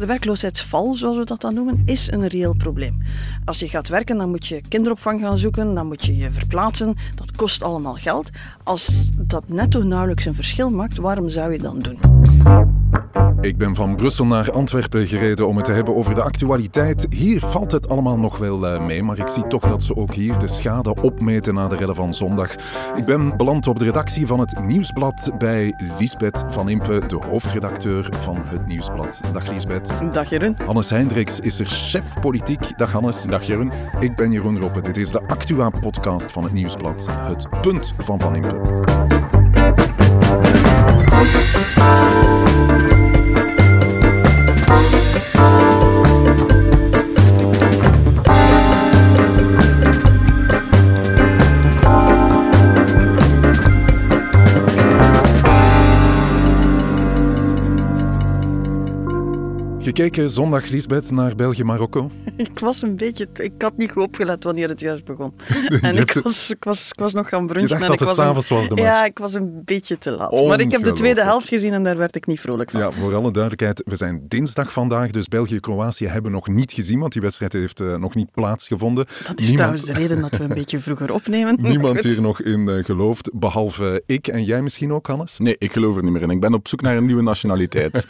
De werkloosheidsval, zoals we dat dan noemen, is een reëel probleem. Als je gaat werken, dan moet je kinderopvang gaan zoeken, dan moet je je verplaatsen. Dat kost allemaal geld. Als dat netto nauwelijks een verschil maakt, waarom zou je dan doen? Ik ben van Brussel naar Antwerpen gereden om het te hebben over de actualiteit. Hier valt het allemaal nog wel eh, mee, maar ik zie toch dat ze ook hier de schade opmeten na de rellen van zondag. Ik ben beland op de redactie van het Nieuwsblad bij Liesbeth van Impe, de hoofdredacteur van het Nieuwsblad. Dag Liesbeth. Dag Jeroen. Hannes Hendricks is er chef politiek. Dag Hannes. Dag Jeroen. Ik ben Jeroen Roppe. Dit is de Actua-podcast van het Nieuwsblad. Het punt van Van Impe. Gekeken zondag, Lisbeth, naar België-Marokko? Ik was een beetje... Ik had niet goed opgelet wanneer het juist begon. En ik was, ik, was, ik was nog gaan brunchen. Je dacht en dat ik het s'avonds was, de match. Ja, ik was een beetje te laat. Maar ik heb de tweede helft gezien en daar werd ik niet vrolijk van. Ja, voor alle duidelijkheid, we zijn dinsdag vandaag, dus België-Kroatië hebben we nog niet gezien, want die wedstrijd heeft eh, nog niet plaatsgevonden. Dat is trouwens de reden dat we een beetje vroeger opnemen. niemand hier nog in eh, gelooft, behalve ik en jij misschien ook, Hannes. Nee, ik geloof er niet meer in. Ik ben op zoek naar een nieuwe nationaliteit.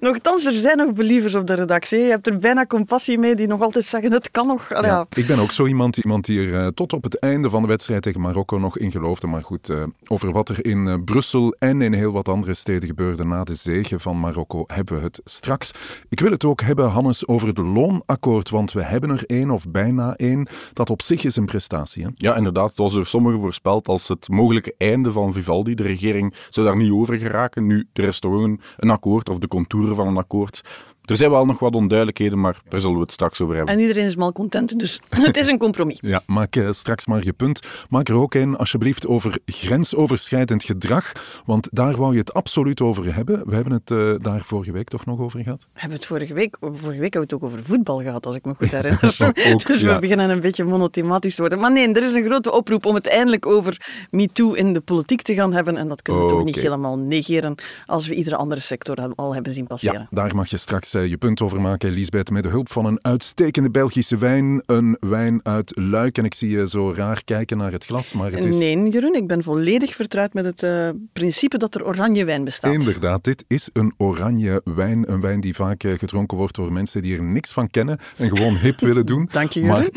Nochtans, er zijn nog believers op de redactie. Je hebt er bijna compassie mee die nog altijd zeggen, het kan nog. Allee, ja. Ik ben ook zo iemand, iemand die er eh, tot op het einde van de wedstrijd tegen Marokko nog in geloofde. Maar goed, eh, over wat er in eh, Brussel en in heel wat andere steden gebeurde na de zege van Marokko hebben we het straks. Ik wil het ook hebben, Hannes, over het loonakkoord, want we hebben er één of bijna één. Dat op zich is een prestatie. Hè? ja, inderdaad. Het was door sommigen voorspeld als het mogelijke einde van Vivaldi. De regering zou daar niet over geraken. Nu, er is toch een, een akkoord, of de contouren van een akkoord. akkoord. Er zijn wel nog wat onduidelijkheden, maar daar zullen we het straks over hebben. En iedereen is mal content, dus het is een compromis. Ja, maak eh, straks maar je punt. Maak er ook een, alsjeblieft, over grensoverschrijdend gedrag. Want daar wou je het absoluut over hebben. We hebben het eh, daar vorige week toch nog over gehad. We hebben het vorige week, vorige week hebben we het ook over voetbal gehad, als ik me goed herinner. Ook, dus we beginnen een beetje monothematisch te worden. Maar nee, er is een grote oproep om het eindelijk over MeToo in de politiek te gaan hebben. En dat kunnen we toch niet helemaal negeren als we iedere andere sector al hebben zien passeren. Ja, daar mag je straks eh, je punt over maken, Lisbeth, met de hulp van een uitstekende Belgische wijn. Een wijn uit Luik. En ik zie je zo raar kijken naar het glas, maar het is... Nee, Jeroen, ik ben volledig vertrouwd met het eh, principe dat er oranje wijn bestaat. Inderdaad, dit is een oranje wijn. Een wijn die vaak eh, gedronken wordt door mensen die er niks van kennen en gewoon hip willen doen. Dank je, maar,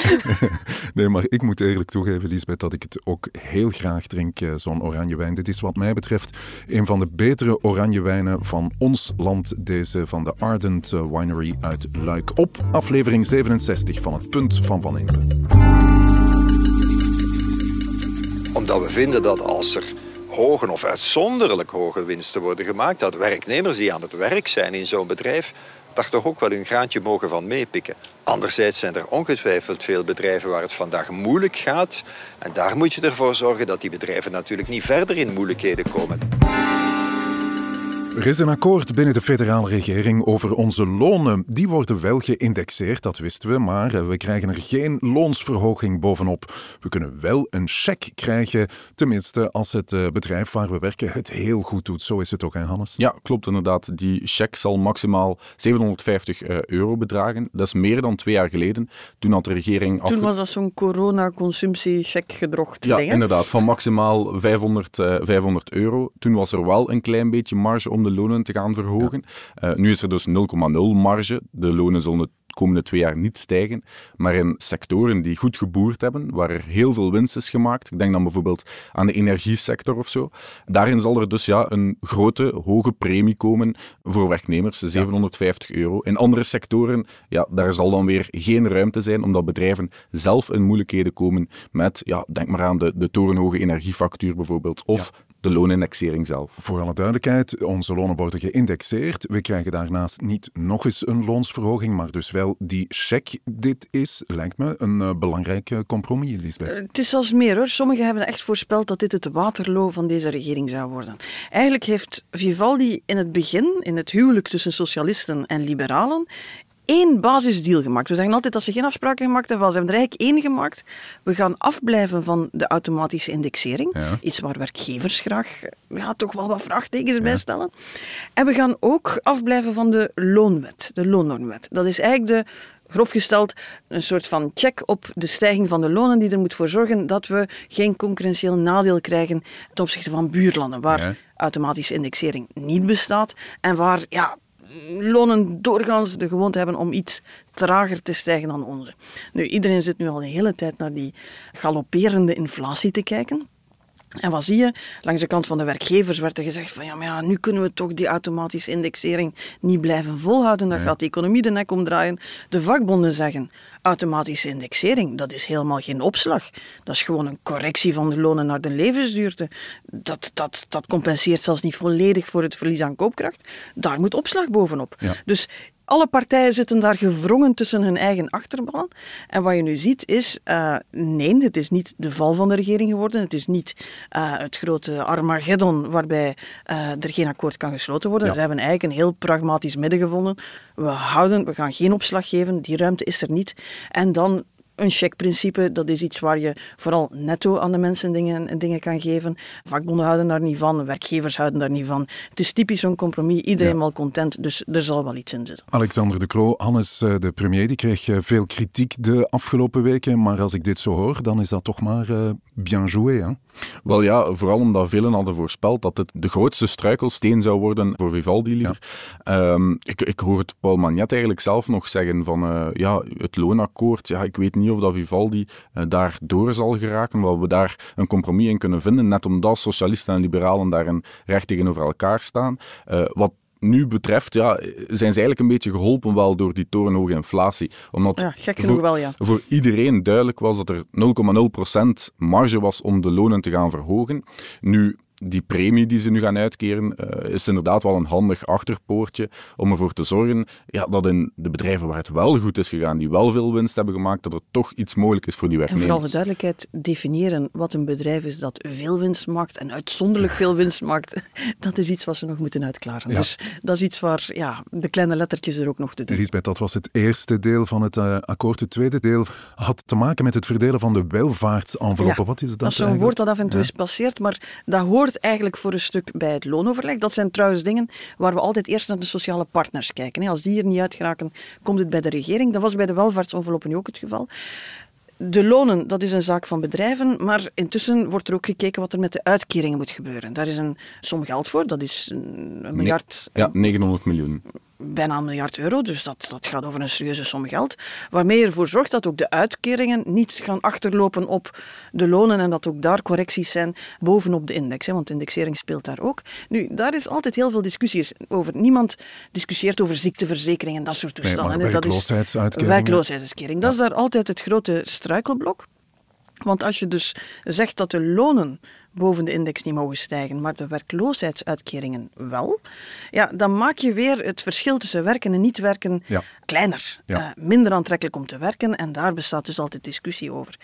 Nee, maar ik moet eerlijk toegeven, Lisbeth, dat ik het ook heel graag drink, zo'n oranje wijn. Dit is wat mij betreft een van de betere oranje wijnen van ons land. Deze van de Ardent eh, Winery uit Luik. Op aflevering 67 van het Punt van Van Impe. Omdat we vinden dat als er hoge of uitzonderlijk hoge winsten worden gemaakt, dat werknemers die aan het werk zijn in zo'n bedrijf, daar toch ook wel hun graantje mogen van meepikken. Anderzijds zijn er ongetwijfeld veel bedrijven waar het vandaag moeilijk gaat. En daar moet je ervoor zorgen dat die bedrijven natuurlijk niet verder in moeilijkheden komen. Er is een akkoord binnen de federale regering over onze lonen. Die worden wel geïndexeerd, dat wisten we, maar eh, we krijgen er geen loonsverhoging bovenop. We kunnen wel een cheque krijgen, tenminste als het eh, bedrijf waar we werken het heel goed doet. Zo is het ook, hè Hannes? Ja, klopt inderdaad. Die cheque zal maximaal 750 eh, euro bedragen. Dat is meer dan twee jaar geleden. Toen had de regering... Toen was dat zo'n corona-consumptie-check gedrocht Ja, ding, hè? inderdaad. Van maximaal 500, eh, 500 euro. Toen was er wel een klein beetje marge om de lonen te gaan verhogen. Eh, nu is er dus 0,0 marge. De lonen zullen de komende twee jaar niet stijgen. Maar in sectoren die goed geboerd hebben, waar er heel veel winst is gemaakt, ik denk dan bijvoorbeeld aan de energiesector of zo, daarin zal er dus ja, een grote, hoge premie komen voor werknemers, 750 euro. In andere sectoren, ja, daar zal dan weer geen ruimte zijn, omdat bedrijven zelf in moeilijkheden komen met, ja, denk maar aan de, de torenhoge energiefactuur bijvoorbeeld, of de loonindexering zelf. Voor alle duidelijkheid, onze lonen worden geïndexeerd. We krijgen daarnaast niet nog eens een loonsverhoging, maar dus wel die cheque. Dit is, lijkt me, een eh, belangrijk eh, compromis, Lisbeth. Het is zelfs meer hoor. Sommigen hebben echt voorspeld dat dit het waterloo van deze regering zou worden. Eigenlijk heeft Vivaldi in het begin, in het huwelijk tussen socialisten en liberalen, één basisdeal gemaakt. We zeggen altijd dat ze geen afspraken gemaakt hebben, ze hebben er eigenlijk één gemaakt. We gaan afblijven van de automatische indexering. Ja. Iets waar werkgevers graag ja, toch wel wat vraagtekens bij stellen. En we gaan ook afblijven van de loonwet, de loonnormwet. Dat is eigenlijk de grof gesteld een soort van check op de stijging van de lonen die er moet voor zorgen dat we geen concurrentieel nadeel krijgen ten opzichte van buurlanden, waar Ja. automatische indexering niet bestaat en waar ja, lonen doorgaans de gewoonte hebben om iets trager te stijgen dan onze. Nu, iedereen zit nu al de hele tijd naar die galopperende inflatie te kijken. En wat zie je? Langs de kant van de werkgevers werd er gezegd van ja, maar ja, nu kunnen we toch die automatische indexering niet blijven volhouden. Daar gaat de economie de nek omdraaien. De vakbonden zeggen, automatische indexering, dat is helemaal geen opslag. Dat is gewoon een correctie van de lonen naar de levensduurte. Dat, dat, dat compenseert zelfs niet volledig voor het verlies aan koopkracht. Daar moet opslag bovenop. Ja. Dus alle partijen zitten daar gevrongen tussen hun eigen achterballen. En wat je nu ziet is, eh, nee, het is niet de val van de regering geworden. Het is niet eh, het grote Armageddon waarbij eh, er geen akkoord kan gesloten worden. Ja. Ze hebben eigenlijk een heel pragmatisch midden gevonden. We houden, we gaan geen opslag geven, die ruimte is er niet. En dan een checkprincipe, dat is iets waar je vooral netto aan de mensen dingen, dingen kan geven. Vakbonden houden daar niet van, werkgevers houden daar niet van. Het is typisch zo'n compromis, iedereen Ja. wel content, dus er zal wel iets in zitten. Alexander de Croo, Hannes, eh, de premier, die kreeg eh, veel kritiek de afgelopen weken. Maar als ik dit zo hoor, dan is dat toch maar eh, bien joué. Hè? Wel ja, vooral omdat velen hadden voorspeld dat het de grootste struikelsteen zou worden voor Vivaldi liever. Ehm, ik, ik hoor het Paul Magnet eigenlijk zelf nog zeggen van eh, ja, het loonakkoord, ja, ik weet niet of dat Vivaldi eh, daar door zal geraken, wel we daar een compromis in kunnen vinden, net omdat socialisten en liberalen daarin recht tegenover elkaar staan. Eh, wat nu betreft, ja, zijn ze eigenlijk een beetje geholpen wel door die torenhoge inflatie. Omdat Ja, gek voor- genoeg wel, ja. voor iedereen duidelijk was dat er 0,0% marge was om de lonen te gaan verhogen. Nu, die premie die ze nu gaan uitkeren, eh, is inderdaad wel een handig achterpoortje om ervoor te zorgen ja, dat in de bedrijven waar het wel goed is gegaan, die wel veel winst hebben gemaakt, dat er toch iets mogelijk is voor die En werknemers. vooral de duidelijkheid, definiëren wat een bedrijf is dat veel winst maakt en uitzonderlijk veel winst maakt, dat is iets wat ze nog moeten uitklaren. Ja. Dus dat is iets waar ja, de kleine lettertjes er ook nog te doen. Lisbeth, dat was het eerste deel van het eh, akkoord. Het tweede deel had te maken met het verdelen van de welvaartsenveloppen. Ja, Wat is dat Dat is zo'n woord dat af en toe Ja. is passeert, maar dat hoort eigenlijk voor een stuk bij het loonoverleg. Dat zijn trouwens dingen waar we altijd eerst naar de sociale partners kijken. Als die er niet uit geraken, komt het bij de regering. Dat was bij de welvaartsenveloppen nu ook het geval. De lonen, dat is een zaak van bedrijven, maar intussen wordt er ook gekeken wat er met de uitkeringen moet gebeuren. Daar is een som geld voor, dat is een een miljard Ja, 900 miljoen. Bijna een miljard euro, dus dat, dat gaat over een serieuze som geld. Waarmee je ervoor zorgt dat ook de uitkeringen niet gaan achterlopen op de lonen en dat ook daar correcties zijn bovenop de index. Hè, want de indexering speelt daar ook. Nu, daar is altijd heel veel discussies over. Niemand discussieert over ziekteverzekering en dat soort Nee, toestanden. hè. dat is werkloosheidsuitkeringen. werkloosheidsuitkering. Dat is daar altijd het grote struikelblok. Want als je dus zegt dat de lonen boven de index niet mogen stijgen, maar de werkloosheidsuitkeringen wel, ja, dan maak je weer het verschil tussen werken en niet werken Ja. kleiner. Ja. Eh, minder aantrekkelijk om te werken en daar bestaat dus altijd discussie over.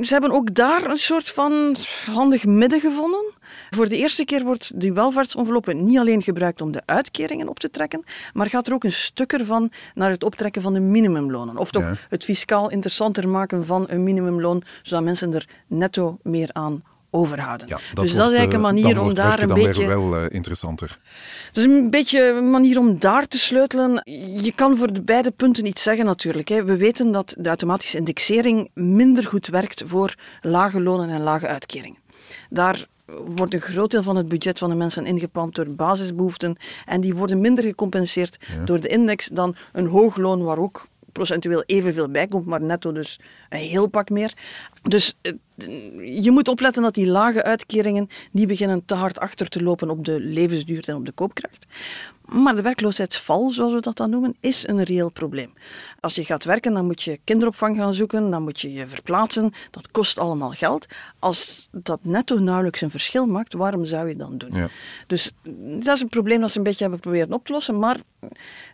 Ze hebben ook daar een soort van handig midden gevonden. Voor de eerste keer wordt die welvaartsenveloppe niet alleen gebruikt om de uitkeringen op te trekken, maar gaat er ook een stuk ervan naar het optrekken van de minimumlonen. Of toch Ja. het fiscaal interessanter maken van een minimumloon, zodat mensen er netto meer aan overhouden. Ja, dus dat is eigenlijk een eh, manier om daar een dan beetje... wel eh, interessanter. Is een beetje een manier om daar te sleutelen. Je kan voor de beide punten iets zeggen natuurlijk. hè. We weten dat de automatische indexering minder goed werkt voor lage lonen en lage uitkeringen. Daar wordt een groot deel van het budget van de mensen ingepand door basisbehoeften en die worden minder gecompenseerd door de index dan een hoog loon waar ook procentueel evenveel bij komt, maar netto dus een heel pak meer. Dus eh, je moet opletten dat die lage uitkeringen niet beginnen te hard achter te lopen op de levensduur en op de koopkracht. Maar de werkloosheidsval, zoals we dat dan noemen, is een reëel probleem. Als je gaat werken, dan moet je kinderopvang gaan zoeken, dan moet je je verplaatsen. Dat kost allemaal geld. Als dat netto nauwelijks een verschil maakt, waarom zou je dan doen? Ja. Dus dat is een probleem dat ze een beetje hebben proberen op te lossen. Maar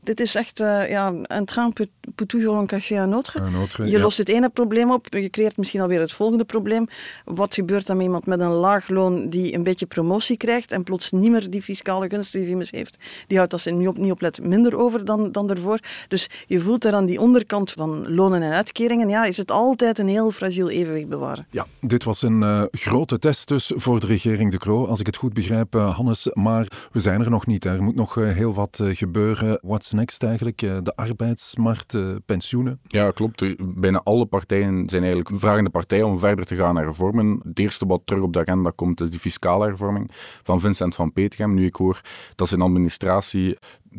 dit is echt, eh, ja, un train peut, peut toujours en cacher un autre. Un autre, je ja. lost het ene probleem probleem op. Je creëert misschien alweer het volgende probleem. Wat gebeurt dan met iemand met een laag loon die een beetje promotie krijgt en plots niet meer die fiscale gunstregimes heeft? Die houdt als ze niet op, niet oplet minder over dan, dan ervoor. Dus je voelt er aan die onderkant van lonen en uitkeringen, ja, is het altijd een heel fragiel evenwicht bewaren. Ja, dit was een uh, grote test dus voor de regering De Croo, als ik het goed begrijp, uh, Hannes. Maar we zijn er nog niet. Er moet nog uh, heel wat gebeuren. What's next eigenlijk? de arbeidsmarkt, pensioenen? Ja, klopt. Bijna alle partijen zijn eigenlijk vragende partijen om verder te gaan naar hervormen. Het eerste wat terug op de agenda komt is die fiscale hervorming van Vincent van Petegem. Nu ik hoor dat zijn administratie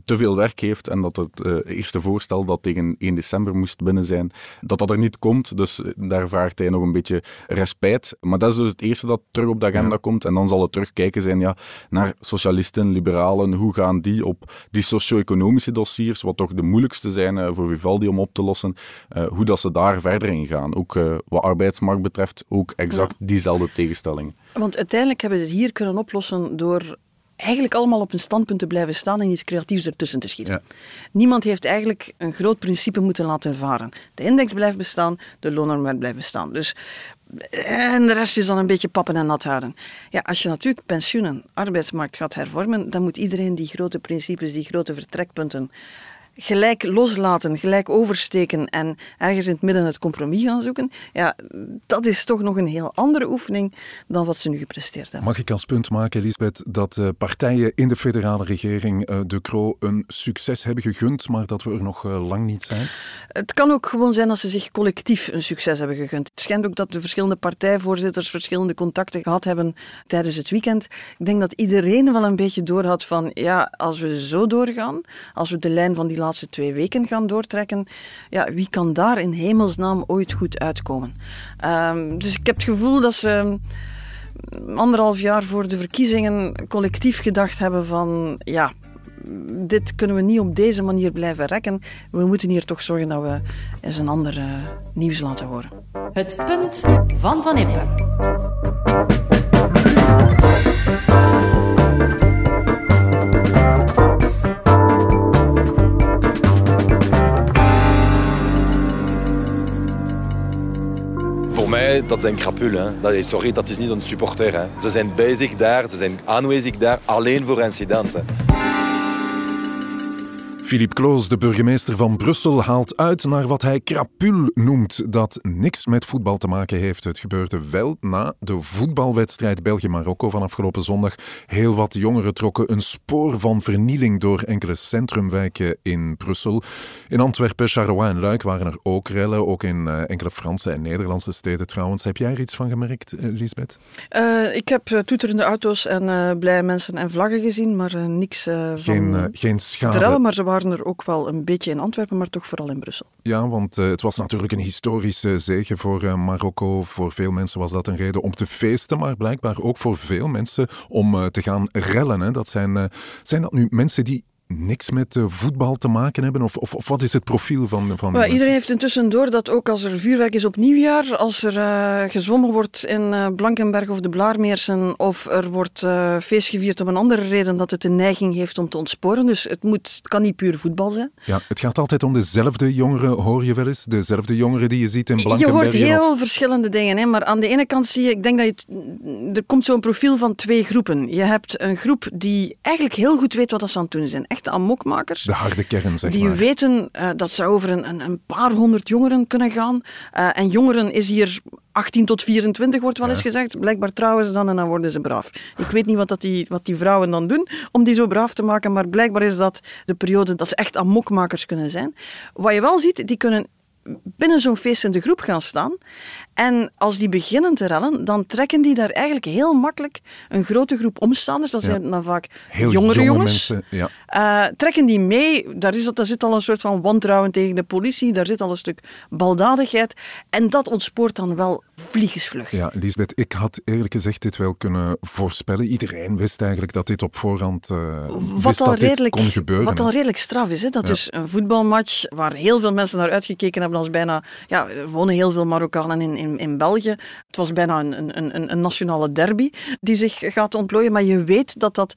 te veel werk heeft en dat het uh, eerste voorstel dat tegen 1 december moest binnen zijn, dat dat er niet komt. Dus eh, daar vraagt hij nog een beetje respijt. Maar dat is dus het eerste dat terug op de agenda komt. En dan zal het terugkijken zijn ja, naar socialisten, liberalen. Hoe gaan die op die socio-economische dossiers, wat toch de moeilijkste zijn uh, voor Vivaldi om op te lossen, hoe dat ze daar verder in gaan. Ook wat arbeidsmarkt betreft, ook exact diezelfde tegenstellingen. Want uiteindelijk hebben ze het hier kunnen oplossen door eigenlijk allemaal op een standpunt te blijven staan en iets creatiefs ertussen te schieten. Niemand heeft eigenlijk een groot principe moeten laten varen. De index blijft bestaan, de loonarbeid blijft bestaan. Dus, en de rest is dan een beetje pappen en nat houden. Ja, als je natuurlijk pensioenen, arbeidsmarkt gaat hervormen, dan moet iedereen die grote principes, die grote vertrekpunten gelijk loslaten, gelijk oversteken en ergens in het midden het compromis gaan zoeken, ja, dat is toch nog een heel andere oefening dan wat ze nu gepresteerd hebben. Mag ik als punt maken, Elisabeth, dat uh, partijen in de federale regering uh, De Croo een succes hebben gegund, maar dat we er nog uh, lang niet zijn? Het kan ook gewoon zijn dat ze zich collectief een succes hebben gegund. Het schijnt ook dat de verschillende partijvoorzitters verschillende contacten gehad hebben tijdens het weekend. Ik denk dat iedereen wel een beetje doorhad van, ja, als we zo doorgaan, als we de lijn van die laatste twee weken gaan doortrekken, ja, wie kan daar in hemelsnaam ooit goed uitkomen? Um, dus ik heb het gevoel dat ze anderhalf jaar voor de verkiezingen collectief gedacht hebben van ja, dit kunnen we niet op deze manier blijven rekken. We moeten hier toch zorgen dat we eens een ander uh, nieuws laten horen. Het punt van Van Impe. Dat zijn krapul. Is, sorry, dat is niet een supporter. Hè. Ze zijn bezig daar, ze zijn aanwezig daar alleen voor incidenten. Philippe Kloos, de burgemeester van Brussel, haalt uit naar wat hij krapul noemt, dat niks met voetbal te maken heeft. Het gebeurde wel na de voetbalwedstrijd België-Marokko van afgelopen zondag. Heel wat jongeren trokken een spoor van vernieling door enkele centrumwijken in Brussel. In Antwerpen, Charleroi en Luik waren er ook rellen, ook in uh, enkele Franse en Nederlandse steden trouwens. Heb jij er iets van gemerkt, uh, Lisbeth? Uh, ik heb toeterende auto's en blije mensen en vlaggen gezien, maar niks geen, van geen schade. rellen, maar ze waren waren er ook wel een beetje in Antwerpen, maar toch vooral in Brussel. Ja, want uh, het was natuurlijk een historische zege voor uh, Marokko. Voor veel mensen was dat een reden om te feesten, maar blijkbaar ook voor veel mensen om uh, te gaan rellen. Hè. Dat zijn, zijn dat nu mensen die niks met uh, voetbal te maken hebben? Of, of, of, wat is het profiel van, van well, Iedereen heeft intussen door dat ook als er vuurwerk is op nieuwjaar, als er uh, gezwommen wordt in uh, Blankenberg of de Blaarmeersen, of er wordt feest gevierd om een andere reden, dat het een neiging heeft om te ontsporen. Dus het, moet, het kan niet puur voetbal zijn. Ja, het gaat altijd om dezelfde jongeren, hoor je wel eens? Dezelfde jongeren die je ziet in Blankenberg? Je hoort heel verschillende dingen, hè? maar aan de ene kant zie je, ik denk dat je, er komt zo'n profiel van twee groepen. Je hebt een groep die eigenlijk heel goed weet wat ze aan het doen zijn echte amokmakers. De harde kern, zeg die maar. Die weten uh, dat ze over een, een, paar honderd jongeren kunnen gaan. Uh, en jongeren is hier 18 tot 24, wordt wel ja. eens gezegd. Blijkbaar trouwen ze dan en dan worden ze braaf. Ik weet niet wat, dat die, wat die vrouwen dan doen om die zo braaf te maken, maar blijkbaar is dat de periode dat ze echt amokmakers kunnen zijn. Wat je wel ziet, die kunnen binnen zo'n feest in de groep gaan staan. En als die beginnen te rellen, dan trekken die daar eigenlijk heel makkelijk een grote groep omstanders, dat zijn ja. dan vaak heel jongere jonge jongens, mensen, ja. uh, trekken die mee. Daar, is, daar zit al een soort van wantrouwen tegen de politie, daar zit al een stuk baldadigheid. En dat ontspoort dan wel vliegensvlug. Ja, Lisbeth, ik had eerlijk gezegd dit wel kunnen voorspellen. Iedereen wist eigenlijk dat dit op voorhand uh, wat wist al dat redelijk, dit kon gebeuren. Wat al redelijk straf is, hè? dat Ja. is een voetbalmatch waar heel veel mensen naar uitgekeken hebben als bijna... Ja, er wonen heel veel Marokkanen in, in, in België. Het was bijna een, een, een, een nationale derby die zich gaat ontplooien, maar je weet dat dat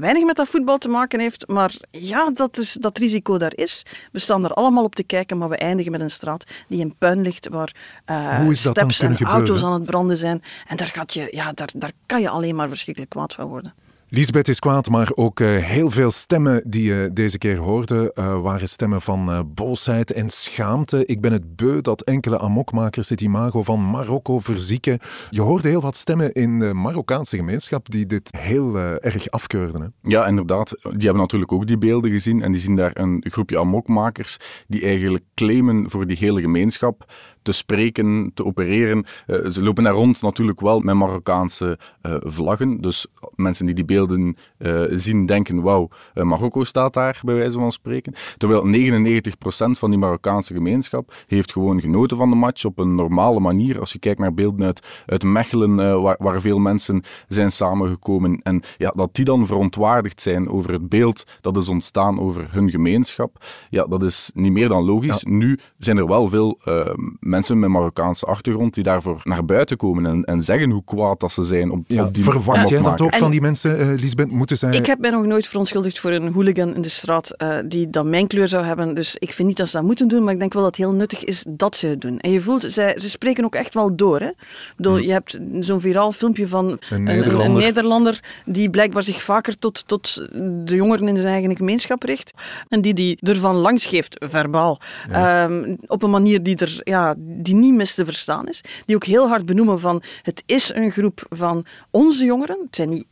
weinig met dat voetbal te maken heeft. Maar ja, dat, is, dat risico daar is. We staan er allemaal op te kijken, maar we eindigen met een straat die in puin ligt, waar uh, dan steps en auto's aan het branden zijn. En daar, gaat je, ja, daar, daar kan je alleen maar verschrikkelijk kwaad van worden. Lisbeth is kwaad, maar ook eh, heel veel stemmen die je deze keer hoorde eh, waren stemmen van eh, boosheid en schaamte. Ik ben het beu dat enkele amokmakers het imago van Marokko verzieken. Je hoorde heel wat stemmen in de Marokkaanse gemeenschap die dit heel erg afkeurden. Hè? Ja, inderdaad. Die hebben natuurlijk ook die beelden gezien en die zien daar een groepje amokmakers die eigenlijk claimen voor die hele gemeenschap te spreken, te opereren. Uh, ze lopen daar rond natuurlijk wel met Marokkaanse uh, vlaggen. Dus mensen die die beelden uh, zien denken, wauw, Marokko staat daar, bij wijze van spreken. Terwijl 99% van die Marokkaanse gemeenschap heeft gewoon genoten van de match op een normale manier. Als je kijkt naar beelden uit, uit Mechelen, waar, waar, veel mensen zijn samengekomen. En ja, dat die dan verontwaardigd zijn over het beeld dat is ontstaan over hun gemeenschap, ja, dat is niet meer dan logisch. Ja. Nu zijn er wel veel mensen met Marokkaanse achtergrond die daarvoor naar buiten komen en, en zeggen hoe kwaad dat ze zijn op, ja, op die Verwacht jij dat ook En- van die mensen, eh Lisbeth? Moeten zij... Ik heb mij nog nooit verontschuldigd voor een hooligan in de straat eh, die dan mijn kleur zou hebben. Dus ik vind niet dat ze dat moeten doen, maar ik denk wel dat het heel nuttig is dat ze het doen. En je voelt, zij, ze spreken ook echt wel door. Hè? Ik bedoel, Je hebt zo'n viraal filmpje van Een Nederlander. Nederlander die blijkbaar zich vaker tot, tot de jongeren in zijn eigen gemeenschap richt. En die die ervan langs geeft, verbaal. Ehm, op een manier die, er, ja, die niet mis te verstaan is. Die ook heel hard benoemen van het is een groep van onze jongeren. Het zijn niet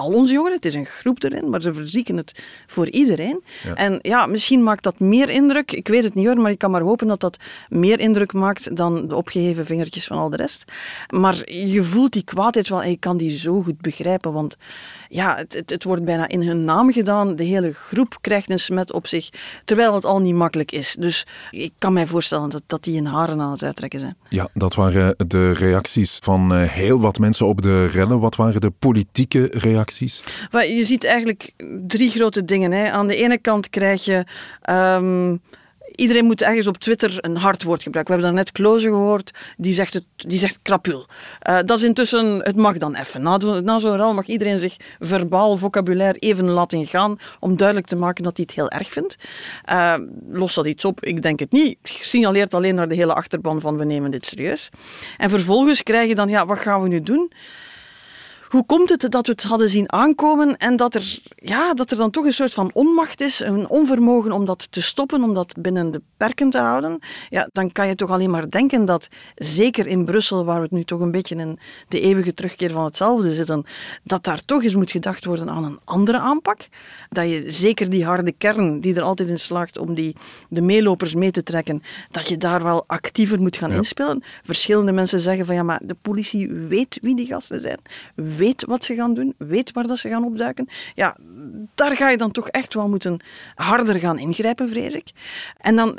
al onze jongeren, het is een groep erin, maar ze verzieken het voor iedereen. Ja. En ja, misschien maakt dat meer indruk. Ik weet het niet hoor, maar ik kan maar hopen dat dat meer indruk maakt dan de opgeheven vingertjes van al de rest. Maar je voelt die kwaadheid wel en je kan die zo goed begrijpen, want ja, het, het, het wordt bijna in hun naam gedaan. De hele groep krijgt een smet op zich, terwijl het al niet makkelijk is. Dus ik kan mij voorstellen dat, dat die in haren aan het uittrekken zijn. Ja, dat waren de reacties van eh, heel wat mensen op de rellen. Wat waren de politieke reacties? Je ziet eigenlijk drie grote dingen. Hè. Aan de ene kant krijg je. ehm, Iedereen moet ergens op Twitter een hard woord gebruiken. We hebben daarnet Kloze gehoord, die zegt, het, die zegt krapul. Uh, dat is intussen, het mag dan even. Na, zo- na zo'n rel mag iedereen zich verbaal, vocabulair even laten gaan, om duidelijk te maken dat hij het heel erg vindt. Uh, lost dat iets op? Ik denk het niet. Signaleert alleen naar de hele achterban van we nemen dit serieus. En vervolgens krijg je dan, ja, wat gaan we nu doen? Hoe komt het dat we het hadden zien aankomen en dat er, ja, dat er dan toch een soort van onmacht is, een onvermogen om dat te stoppen, om dat binnen de perken te houden? Ja, dan kan je toch alleen maar denken dat, zeker in Brussel, waar we het nu toch een beetje in de eeuwige terugkeer van hetzelfde zitten, dat daar toch eens moet gedacht worden aan een andere aanpak. Dat je zeker die harde kern, die er altijd in slaagt om die, de meelopers mee te trekken, dat je daar wel actiever moet gaan Ja. inspelen. Verschillende mensen zeggen van ja, maar de politie weet wie die gasten zijn, weet wat ze gaan doen, weet waar dat ze gaan opduiken. Ja, daar ga je dan toch echt wel moeten harder gaan ingrijpen, vrees ik. En dan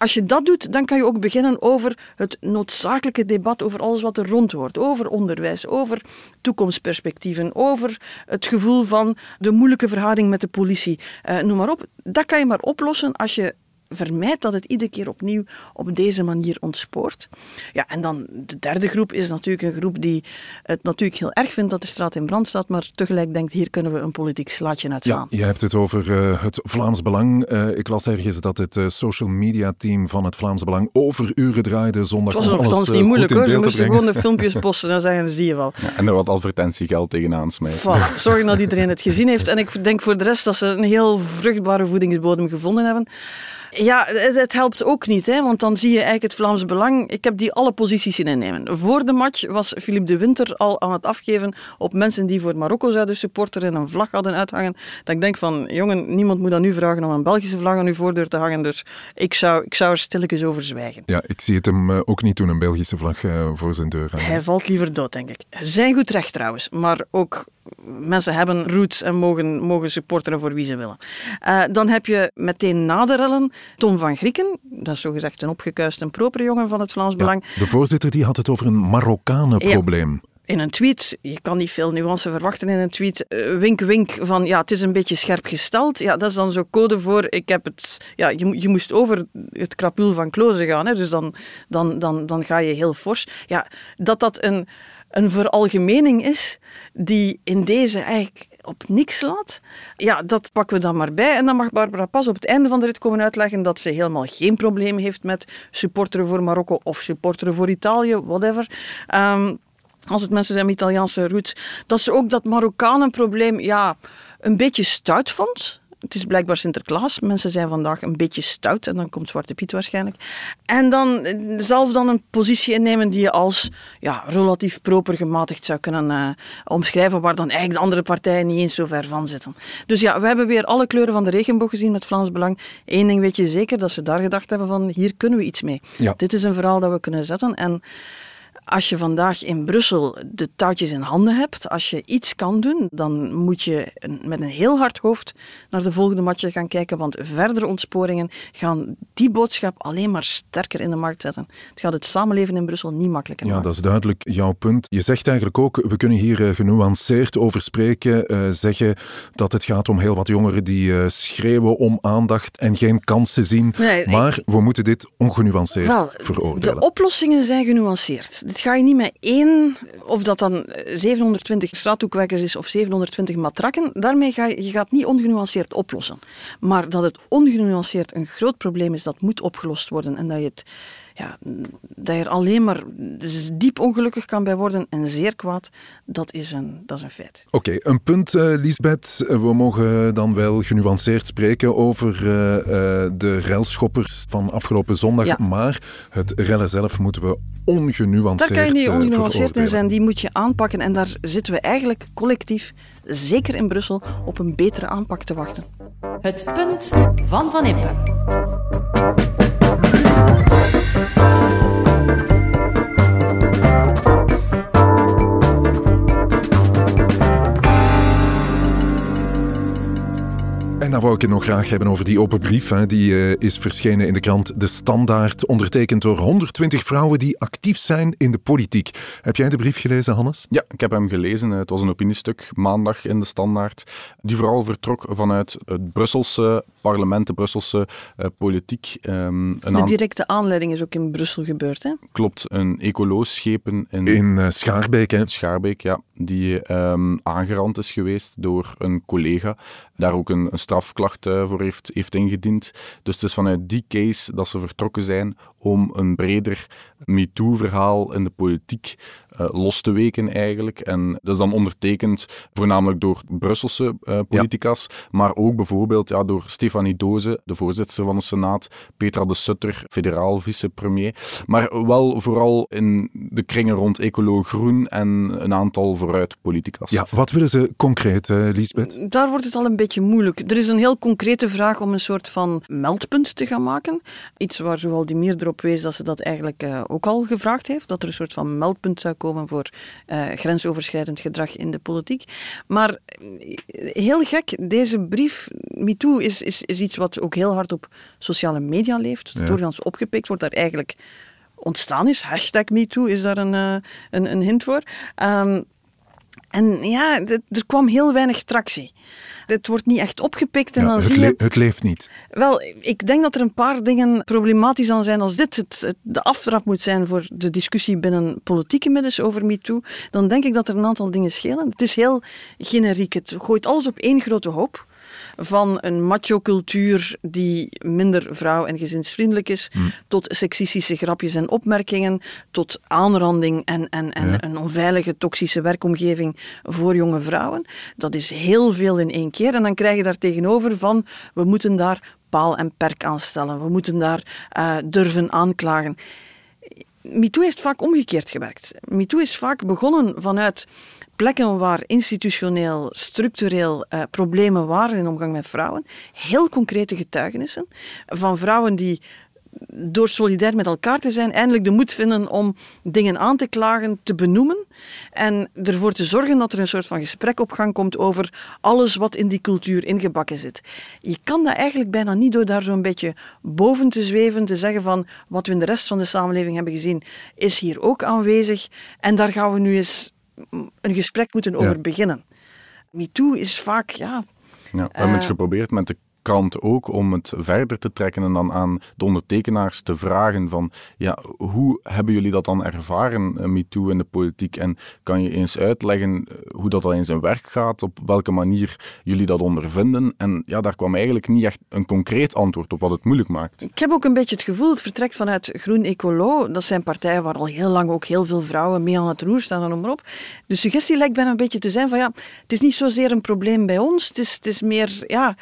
als je dat doet, dan kan je ook beginnen over het noodzakelijke debat over alles wat er rond hoort. Over onderwijs, over toekomstperspectieven, over het gevoel van de moeilijke verhouding met de politie. Eh, noem maar op. Dat kan je maar oplossen als je vermijdt dat het iedere keer opnieuw op deze manier ontspoort. Ja, en dan de derde groep is natuurlijk een groep die het natuurlijk heel erg vindt dat de straat in brand staat, maar tegelijk denkt, hier kunnen we een politiek slaatje Ja, uitslaan. je hebt het over eh, het Vlaams Belang. Eh, ik las ergens dat het eh, social media team van het Vlaams Belang overuren draaide zondag Het was om alles nogthans niet moeilijk hoor, ze moesten gewoon de filmpjes posten en zeggen, zie je wel. Ja, en er wat advertentiegeld tegenaan smijten. Voilà, zorgen dat iedereen het gezien heeft. En ik denk voor de rest dat ze een heel vruchtbare voedingsbodem gevonden hebben. Ja, het, het helpt ook niet, hè, want dan zie je eigenlijk het Vlaams Belang. Ik heb die alle posities zien innemen. Voor de match was Philippe de Winter al aan het afgeven op mensen die voor Marokko zouden supporteren en een vlag hadden uithangen. Dat ik denk van, jongen, niemand moet aan u vragen om een Belgische vlag aan uw voordeur te hangen. Dus ik zou, ik zou er stilletjes over zwijgen. Ja, ik zie het hem eh, ook niet doen, een Belgische vlag eh, voor zijn deur hangen. Hij valt liever dood, denk ik. Zijn goed recht trouwens, maar ook mensen hebben roots en mogen, mogen supporteren voor wie ze willen. Eh, dan heb je meteen na de rellen Tom van Grieken, dat is zogezegd een opgekuist en propere jongen van het Vlaams Ja, Belang. de voorzitter die had het over een Marokkanenprobleem. In een tweet, je kan niet veel nuance verwachten in een tweet, eh, wink wink van ja, het is een beetje scherp gesteld. Ja, dat is dan zo code voor, ik heb het, ja, je, je moest over het krapul van Klozen gaan, hè, dus dan, dan, dan, dan ga je heel fors. Ja, dat dat een, een veralgemening is die in deze eigenlijk op niks slaat, ja, dat pakken we dan maar bij. En dan mag Barbara pas op het einde van de rit komen uitleggen dat ze helemaal geen probleem heeft met supporteren voor Marokko of supporteren voor Italië, whatever. Ehm, als het mensen zijn met Italiaanse roots, dat ze ook dat Marokkanenprobleem ja, een beetje stout vond. Het is blijkbaar Sinterklaas. Mensen zijn vandaag een beetje stout en dan komt Zwarte Piet waarschijnlijk. En dan zelf dan een positie innemen die je als ja, relatief proper gematigd zou kunnen uh, omschrijven, waar dan eigenlijk de andere partijen niet eens zo ver van zitten. Dus ja, we hebben weer alle kleuren van de regenboog gezien met Vlaams Belang. Eén ding weet je zeker, dat ze daar gedacht hebben van hier kunnen we iets mee. Ja. Dit is een verhaal dat we kunnen zetten en als je vandaag in Brussel de touwtjes in handen hebt, als je iets kan doen, dan moet je met een heel hard hoofd naar de volgende match gaan kijken, want verdere ontsporingen gaan die boodschap alleen maar sterker in de markt zetten. Het gaat het samenleven in Brussel niet makkelijker Ja, maken. dat is duidelijk jouw punt. Je zegt eigenlijk ook, we kunnen hier eh, genuanceerd over spreken, eh, zeggen dat het gaat om heel wat jongeren die eh, schreeuwen om aandacht en geen kansen zien. Nee, ik- maar we moeten dit ongenuanceerd Wel, veroordelen. de oplossingen zijn genuanceerd. Dit ga je niet met één, of dat dan eh, 720 straathoekwerkers is of 720 matrakken, daarmee ga je, je gaat niet ongenuanceerd oplossen. Maar dat het ongenuanceerd een groot probleem is, dat moet opgelost worden. En dat je het ja, dat je er alleen maar diep ongelukkig kan bij worden en zeer kwaad, dat is een, dat is een feit. Oké, een punt, eh Lisbeth. We mogen dan wel genuanceerd spreken over eh, eh, de relschoppers van afgelopen zondag, Ja. maar het rellen zelf moeten we ongenuanceerd Daar kan je niet eh, ongenuanceerd in zijn, die moet je aanpakken. En daar zitten we eigenlijk collectief, zeker in Brussel, op een betere aanpak te wachten. Het punt van Van Impe. En dan wou ik het nog graag hebben over die open brief. Hè. Die eh, is verschenen in de krant De Standaard, ondertekend door 120 vrouwen die actief zijn in de politiek. Heb jij de brief gelezen, Hannes? Ja, ik heb hem gelezen. Het was een opiniestuk maandag in de Standaard. Die vooral vertrok vanuit het Brusselse parlement, de Brusselse eh, politiek. Ehm, een De directe aanleiding is ook in Brussel gebeurd. Hè? klopt, een ecoloos schepen in, In eh, Schaarbeek, hè. Schaarbeek, ja, die ehm, aangerand is geweest door een collega. Daar ook een, een strafklacht eh, voor heeft, heeft ingediend. Dus het is vanuit die case dat ze vertrokken zijn om een breder MeToo-verhaal in de politiek eh, los te weken eigenlijk. En dat is dan ondertekend voornamelijk door Brusselse eh politicas, maar ook bijvoorbeeld ja, door Stefanie Doze, de voorzitter van de Senaat, Petra de Sutter, federaal vicepremier. Maar wel vooral in de kringen rond Ecolo Groen en een aantal vooruit politicas. Ja, wat willen ze concreet, eh, Lisbeth? Daar wordt het al een beetje moeilijk. Er is een heel concrete vraag om een soort van meldpunt te gaan maken. Iets waar zowel die meer erop wees dat ze dat eigenlijk eh, ook al gevraagd heeft. Dat er een soort van meldpunt zou komen voor eh, grensoverschrijdend gedrag in de politiek. Maar eh, heel gek, deze brief, MeToo, is, is, is iets wat ook heel hard op sociale media leeft. Ja. Doorgaans opgepikt wordt daar eigenlijk ontstaan is. Hashtag MeToo is daar een, een, een hint voor. Ehm, en ja, er kwam heel weinig tractie. Het wordt niet echt opgepikt en Ja, dan het, zie je... het leeft niet. Wel, ik denk dat er een paar dingen problematisch aan zijn. Als dit het, het- de aftrap moet zijn voor de discussie binnen politieke middels over MeToo, dan denk ik dat er een aantal dingen schelen. Het is heel generiek. Het gooit alles op één grote hoop. Van een macho-cultuur die minder vrouw- en gezinsvriendelijk is, tot seksistische grapjes en opmerkingen, tot aanranding en, en, en Ja. een onveilige, toxische werkomgeving voor jonge vrouwen. Dat is heel veel in één keer. En dan krijg je daar tegenover van, we moeten daar paal en perk aan stellen. We moeten daar eh, durven aanklagen. MeToo heeft vaak omgekeerd gewerkt. MeToo is vaak begonnen vanuit plekken waar institutioneel, structureel eh, problemen waren in omgang met vrouwen. Heel concrete getuigenissen van vrouwen die door solidair met elkaar te zijn, eindelijk de moed vinden om dingen aan te klagen, te benoemen en ervoor te zorgen dat er een soort van gesprek op gang komt over alles wat in die cultuur ingebakken zit. Je kan dat eigenlijk bijna niet door daar zo'n beetje boven te zweven, te zeggen van wat we in de rest van de samenleving hebben gezien, is hier ook aanwezig en daar gaan we nu eens een gesprek moeten over beginnen. MeToo is vaak, ja, Ja, we hebben het Eh, geprobeerd met de kant ook om het verder te trekken en dan aan de ondertekenaars te vragen van ja, hoe hebben jullie dat dan ervaren, uh, MeToo in de politiek? En kan je eens uitleggen eh, hoe dat al in zijn werk gaat, op welke manier jullie dat ondervinden? En ja, daar kwam eigenlijk niet echt een concreet antwoord op wat het moeilijk maakt. Ik heb ook een beetje het gevoel, het vertrekt vanuit Groen Ecolo. Dat zijn partijen waar al heel lang ook heel veel vrouwen mee aan het roer staan en noem maar op. De suggestie lijkt bijna een beetje te zijn van ja, het is niet zozeer een probleem bij ons, het is, het is meer, ja...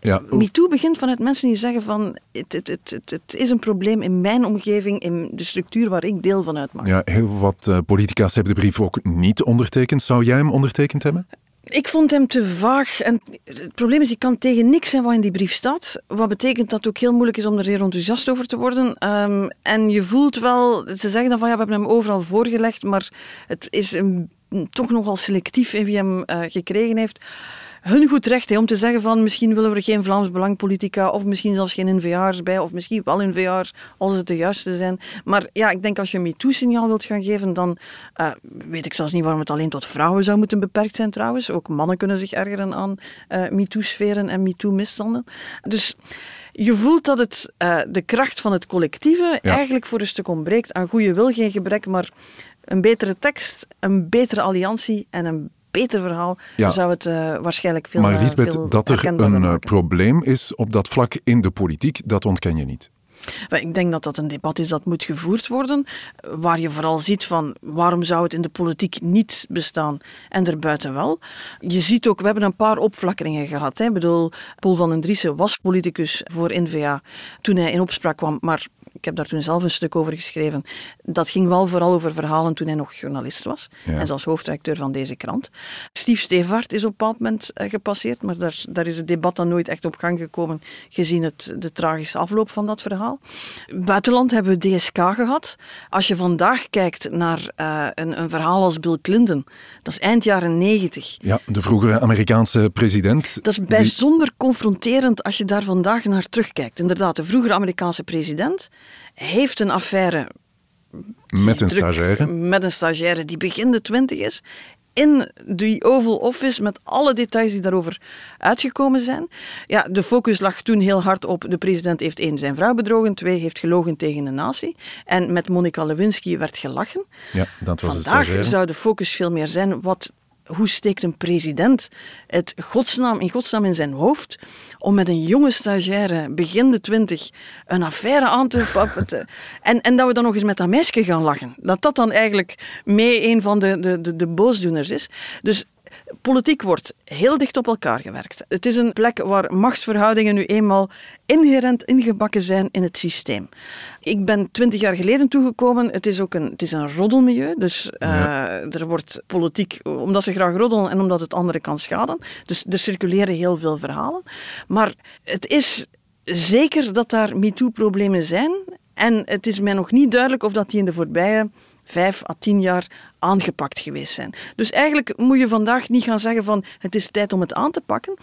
Ja. MeToo begint vanuit mensen die zeggen van het, het, het, het, is een probleem in mijn omgeving, in de structuur waar ik deel van uitmaak. Ja, heel wat uh, politica's hebben de brief ook niet ondertekend. Zou jij hem ondertekend hebben? Ik vond hem te vaag. En het probleem is, je kan tegen niks zijn wat in die brief staat. Wat betekent dat het ook heel moeilijk is om er heel enthousiast over te worden. Um, en je voelt wel, ze zeggen dan van ja, we hebben hem overal voorgelegd, maar het is een, toch nogal selectief in wie hem uh, gekregen heeft hun goed recht hè, om te zeggen van misschien willen we er geen Vlaams Belangpolitica of misschien zelfs geen NVA's bij of misschien wel NVA's als het de juiste zijn. Maar ja, ik denk als je een MeToo-signaal wilt gaan geven, dan uh, weet ik zelfs niet waarom het alleen tot vrouwen zou moeten beperkt zijn trouwens. Ook mannen kunnen zich ergeren aan uh, MeToo-sferen en MeToo-misstanden. Dus je voelt dat het, uh, de kracht van het collectieve ja. eigenlijk voor een stuk ontbreekt aan goede wil, geen gebrek, maar een betere tekst, een betere alliantie en een beter verhaal, ja. zou het uh, waarschijnlijk veel Maar Lisbeth, veel dat er een uh, probleem is op dat vlak in de politiek, dat ontken je niet. Ik denk dat dat een debat is dat moet gevoerd worden, waar je vooral ziet van waarom zou het in de politiek niet bestaan en erbuiten wel. Je ziet ook, we hebben een paar opflakkeringen gehad. Hè. Ik bedoel, Paul van den Driessen was politicus voor N-VA toen hij in opspraak kwam, maar ik heb daar toen zelf een stuk over geschreven. Dat ging wel vooral over verhalen toen hij nog journalist was. Ja. En zelfs hoofdredacteur van deze krant. Steve Stevaart is op een bepaald moment uh, gepasseerd, maar daar, daar is het debat dan nooit echt op gang gekomen, gezien het, de tragische afloop van dat verhaal. Buitenland hebben we DSK gehad. Als je vandaag kijkt naar uh, een, een, verhaal als Bill Clinton, dat is eind jaren negentig. Ja, de vroegere Amerikaanse president. Dat is bijzonder die... confronterend als je daar vandaag naar terugkijkt. Inderdaad, de vroegere Amerikaanse president heeft een affaire met een druk, stagiaire. Met een stagiaire die begin de twintig is. In die Oval Office met alle details die daarover uitgekomen zijn. Ja, de focus lag toen heel hard op de president heeft één zijn vrouw bedrogen, twee heeft gelogen tegen de natie. En met Monica Lewinsky werd gelachen. Ja, dat was Vandaag zou de focus veel meer zijn wat hoe steekt een president het godsnaam, in godsnaam in zijn hoofd om met een jonge stagiaire, begin de twintig, een affaire aan te pappen. en, en dat we dan nog eens met dat meisje gaan lachen. Dat dat dan eigenlijk mee een van de, de, de, de boosdoeners is. Dus politiek wordt heel dicht op elkaar gewerkt. Het is een plek waar machtsverhoudingen nu eenmaal inherent ingebakken zijn in het systeem. Ik ben twintig jaar geleden toegekomen. Het is ook een, het is een roddelmilieu. Dus uh, ja. er wordt politiek, omdat ze graag roddelen en omdat het anderen kan schaden. Dus er circuleren heel veel verhalen. Maar het is zeker dat daar MeToo-problemen zijn. En het is mij nog niet duidelijk of dat die in de voorbije vijf à tien jaar aangepakt geweest zijn. Dus eigenlijk moet je vandaag niet gaan zeggen van het is tijd om het aan te pakken.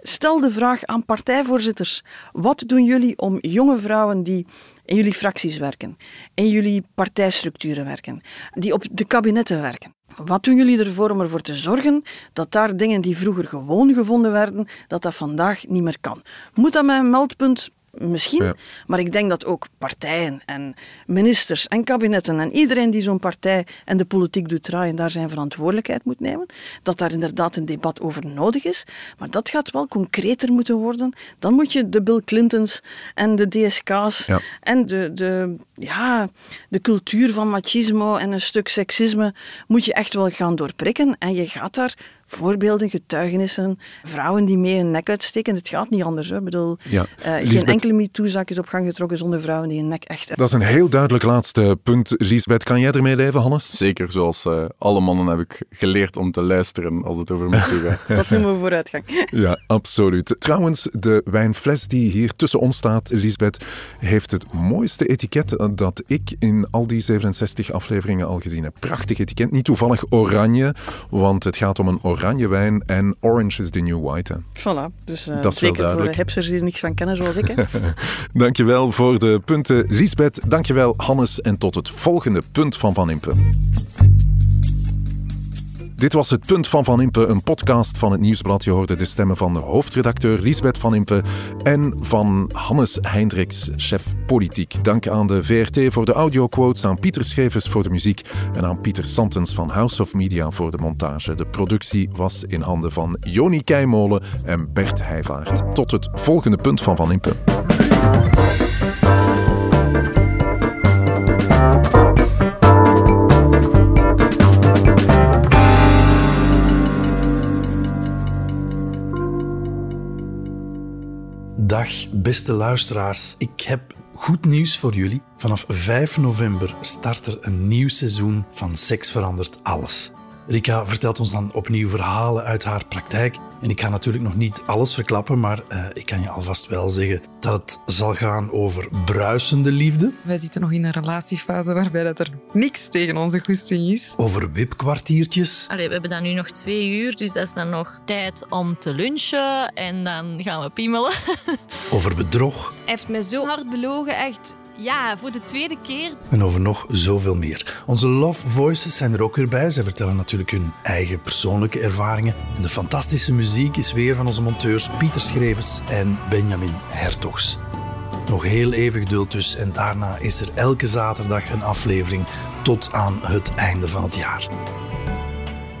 Stel de vraag aan partijvoorzitters. Wat doen jullie om jonge vrouwen die in jullie fracties werken, in jullie partijstructuren werken, die op de kabinetten werken? Wat doen jullie ervoor om ervoor te zorgen dat daar dingen die vroeger gewoon gevonden werden, dat dat vandaag niet meer kan? Moet dat met meldpunt? Misschien, ja. maar ik denk dat ook partijen en ministers en kabinetten en iedereen die zo'n partij en de politiek doet draaien, daar zijn verantwoordelijkheid moet nemen. Dat daar inderdaad een debat over nodig is, maar dat gaat wel concreter moeten worden. Dan moet je de Bill Clintons en de DSK's ja. en de, de, ja, de cultuur van machismo en een stuk seksisme moet je echt wel gaan doorprikken en je gaat daar voorbeelden, getuigenissen, vrouwen die mee hun nek uitsteken. Het gaat niet anders. Hè. Ik bedoel, ja. uh, geen enkele MeToo-zaak is op gang getrokken zonder vrouwen die hun nek echt uit... Dat is een heel duidelijk laatste punt. Lisbeth, kan jij ermee leven, Hannes? Zeker, zoals uh, alle mannen heb ik geleerd om te luisteren als het over MeToo gaat. dat noemen we vooruitgang. ja, absoluut. Trouwens, de wijnfles die hier tussen ons staat, Lisbeth, heeft het mooiste etiket dat ik in al die 67 afleveringen al gezien heb. Prachtig etiket. Niet toevallig oranje, want het gaat om een oranje wijn en orange is the new white. Hè. Voilà, dus uh, dat is zeker voor de hipsters die er niks van kennen zoals ik. Hè. dankjewel voor de punten, Lisbeth. Dankjewel, Hannes. En tot het volgende punt van Van Impe. Dit was het Punt van Van Impe, een podcast van het Nieuwsblad. Je hoorde de stemmen van de hoofdredacteur Lisbeth Van Impe en van Hannes Hendricks, chef politiek. Dank aan de VRT voor de audioquotes, aan Pieter Schevers voor de muziek en aan Pieter Santens van House of Media voor de montage. De productie was in handen van Joni Keimolen en Bert Heijvaart. Tot het volgende Punt van Van Impe. Dag, beste luisteraars. Ik heb goed nieuws voor jullie. Vanaf 5 november start er een nieuw seizoen van Seks verandert alles. Rika vertelt ons dan opnieuw verhalen uit haar praktijk. En ik ga natuurlijk nog niet alles verklappen, maar uh, ik kan je alvast wel zeggen dat het zal gaan over bruisende liefde. Wij zitten nog in een relatiefase waarbij dat er niks tegen onze goesting is. Over wipkwartiertjes. Allee, we hebben dan nu nog twee uur, dus dat is dan nog tijd om te lunchen en dan gaan we piemelen. over bedrog. Hij heeft me zo hard belogen, echt. Ja, voor de tweede keer. En over nog zoveel meer. Onze Love Voices zijn er ook weer bij. Zij vertellen natuurlijk hun eigen persoonlijke ervaringen. En de fantastische muziek is weer van onze monteurs Pieter Schrevers en Benjamin Hertogs. Nog heel even geduld dus en daarna is er elke zaterdag een aflevering tot aan het einde van het jaar.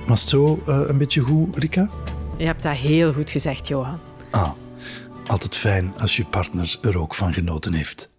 Was het zo uh, een beetje goed, Rika? Je hebt dat heel goed gezegd, Johan. Ah, altijd fijn als je partner er ook van genoten heeft.